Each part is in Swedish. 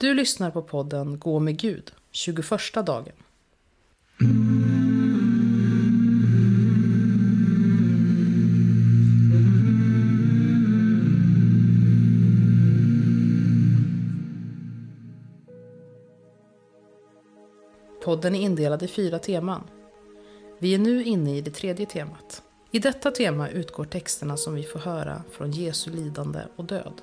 Du lyssnar på podden Gå med Gud, 21 dagen. Podden är indelad i fyra teman. Vi är nu inne i det tredje temat. I detta tema utgår texterna som vi får höra från Jesu lidande och död.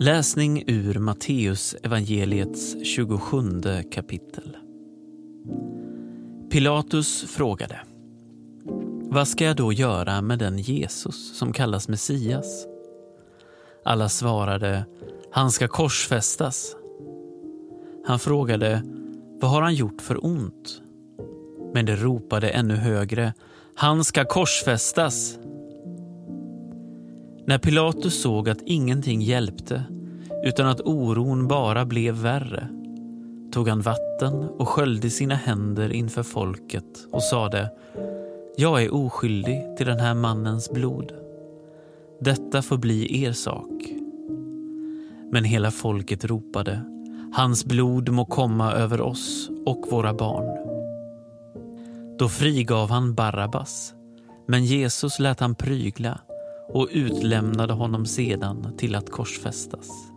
Läsning ur Matteus evangeliets 27 kapitel. Pilatus frågade. Vad ska jag då göra med den Jesus som kallas Messias? Alla svarade, han ska korsfästas. Han frågade, vad har han gjort för ont? Men det ropade ännu högre, han ska korsfästas. När Pilatus såg att ingenting hjälpte utan att oron bara blev värre tog han vatten och sköljde sina händer inför folket och sade Jag är oskyldig till den här mannens blod. Detta får bli er sak. Men hela folket ropade Hans blod må komma över oss och våra barn. Då frigav han Barabbas, men Jesus lät han prygla och utlämnade honom sedan till att korsfästas.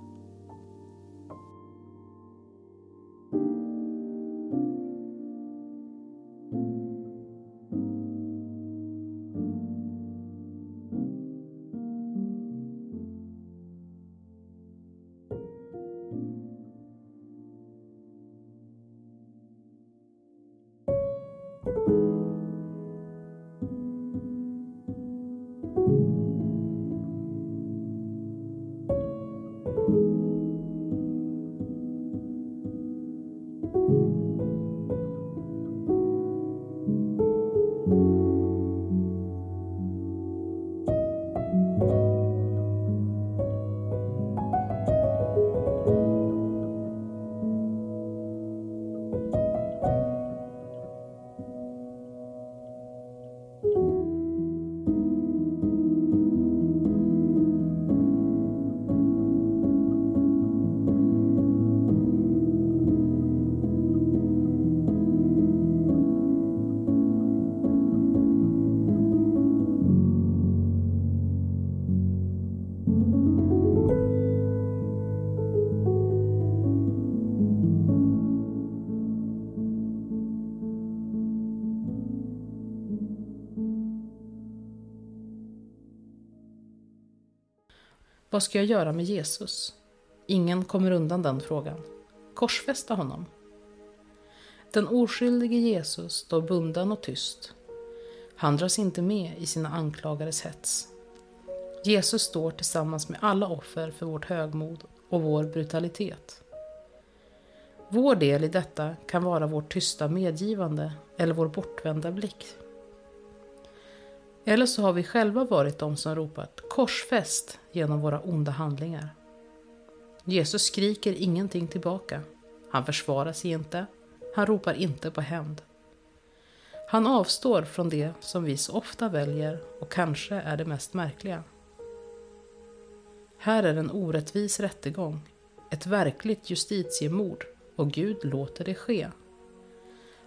Vad ska jag göra med Jesus? Ingen kommer undan den frågan. Korsfästa honom. Den oskyldige Jesus står bunden och tyst. Han dras inte med i sina anklagares hets. Jesus står tillsammans med alla offer för vårt högmod och vår brutalitet. Vår del i detta kan vara vårt tysta medgivande eller vår bortvända blick. Eller så har vi själva varit de som ropat korsfäst genom våra onda handlingar. Jesus skriker ingenting tillbaka. Han försvarar sig inte. Han ropar inte på hämnd. Han avstår från det som vi så ofta väljer och kanske är det mest märkliga. Här är en orättvis rättegång, ett verkligt justitiemord och Gud låter det ske.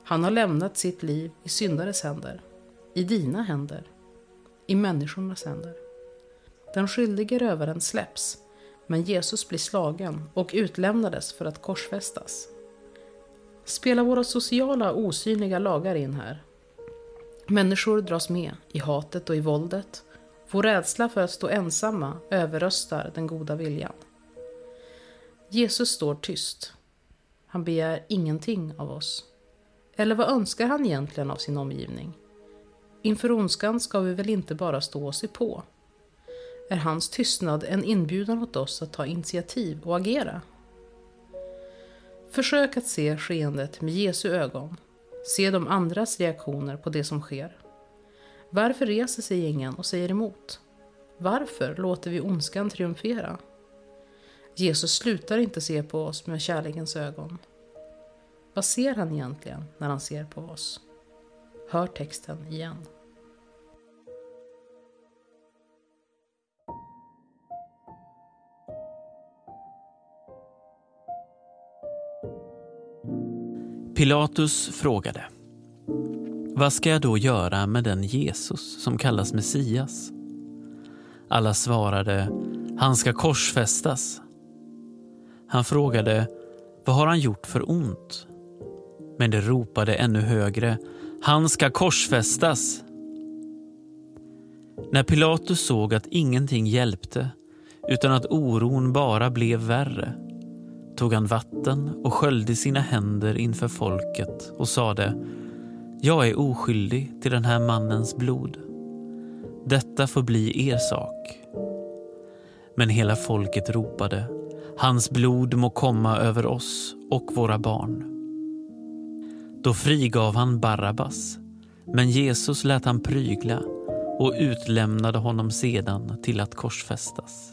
Han har lämnat sitt liv i syndares händer, i dina händer, i människornas händer. Den skyldige rövaren släpps, Men Jesus blir slagen och utlämnades för att korsfästas. Spelar våra sociala osynliga lagar in här? Människor dras med i hatet och i våldet. Vår rädsla för att stå ensamma överröstar den goda viljan. Jesus står tyst. Han begär ingenting av oss. Eller vad önskar han egentligen av sin omgivning? Inför ondskan ska vi väl inte bara stå och se på? Är hans tystnad en inbjudan åt oss att ta initiativ och agera? Försök att se skeendet med Jesu ögon. Se de andras reaktioner på det som sker. Varför reser sig ingen och säger emot? Varför låter vi ondskan triumfera? Jesus slutar inte se på oss med kärlekens ögon. Vad ser han egentligen när han ser på oss? Hör texten igen. Pilatus frågade Vad ska jag då göra med den Jesus som kallas Messias? Alla svarade Han ska korsfästas. Han frågade Vad har han gjort för ont? Men det ropade ännu högre han ska korsfästas. När Pilatus såg att ingenting hjälpte utan att oron bara blev värre tog han vatten och sköljde sina händer inför folket och sade Jag är oskyldig till den här mannens blod. Detta får bli er sak. Men hela folket ropade Hans blod må komma över oss och våra barn. Då frigav han Barabbas, men Jesus lät han prygla och utlämnade honom sedan till att korsfästas.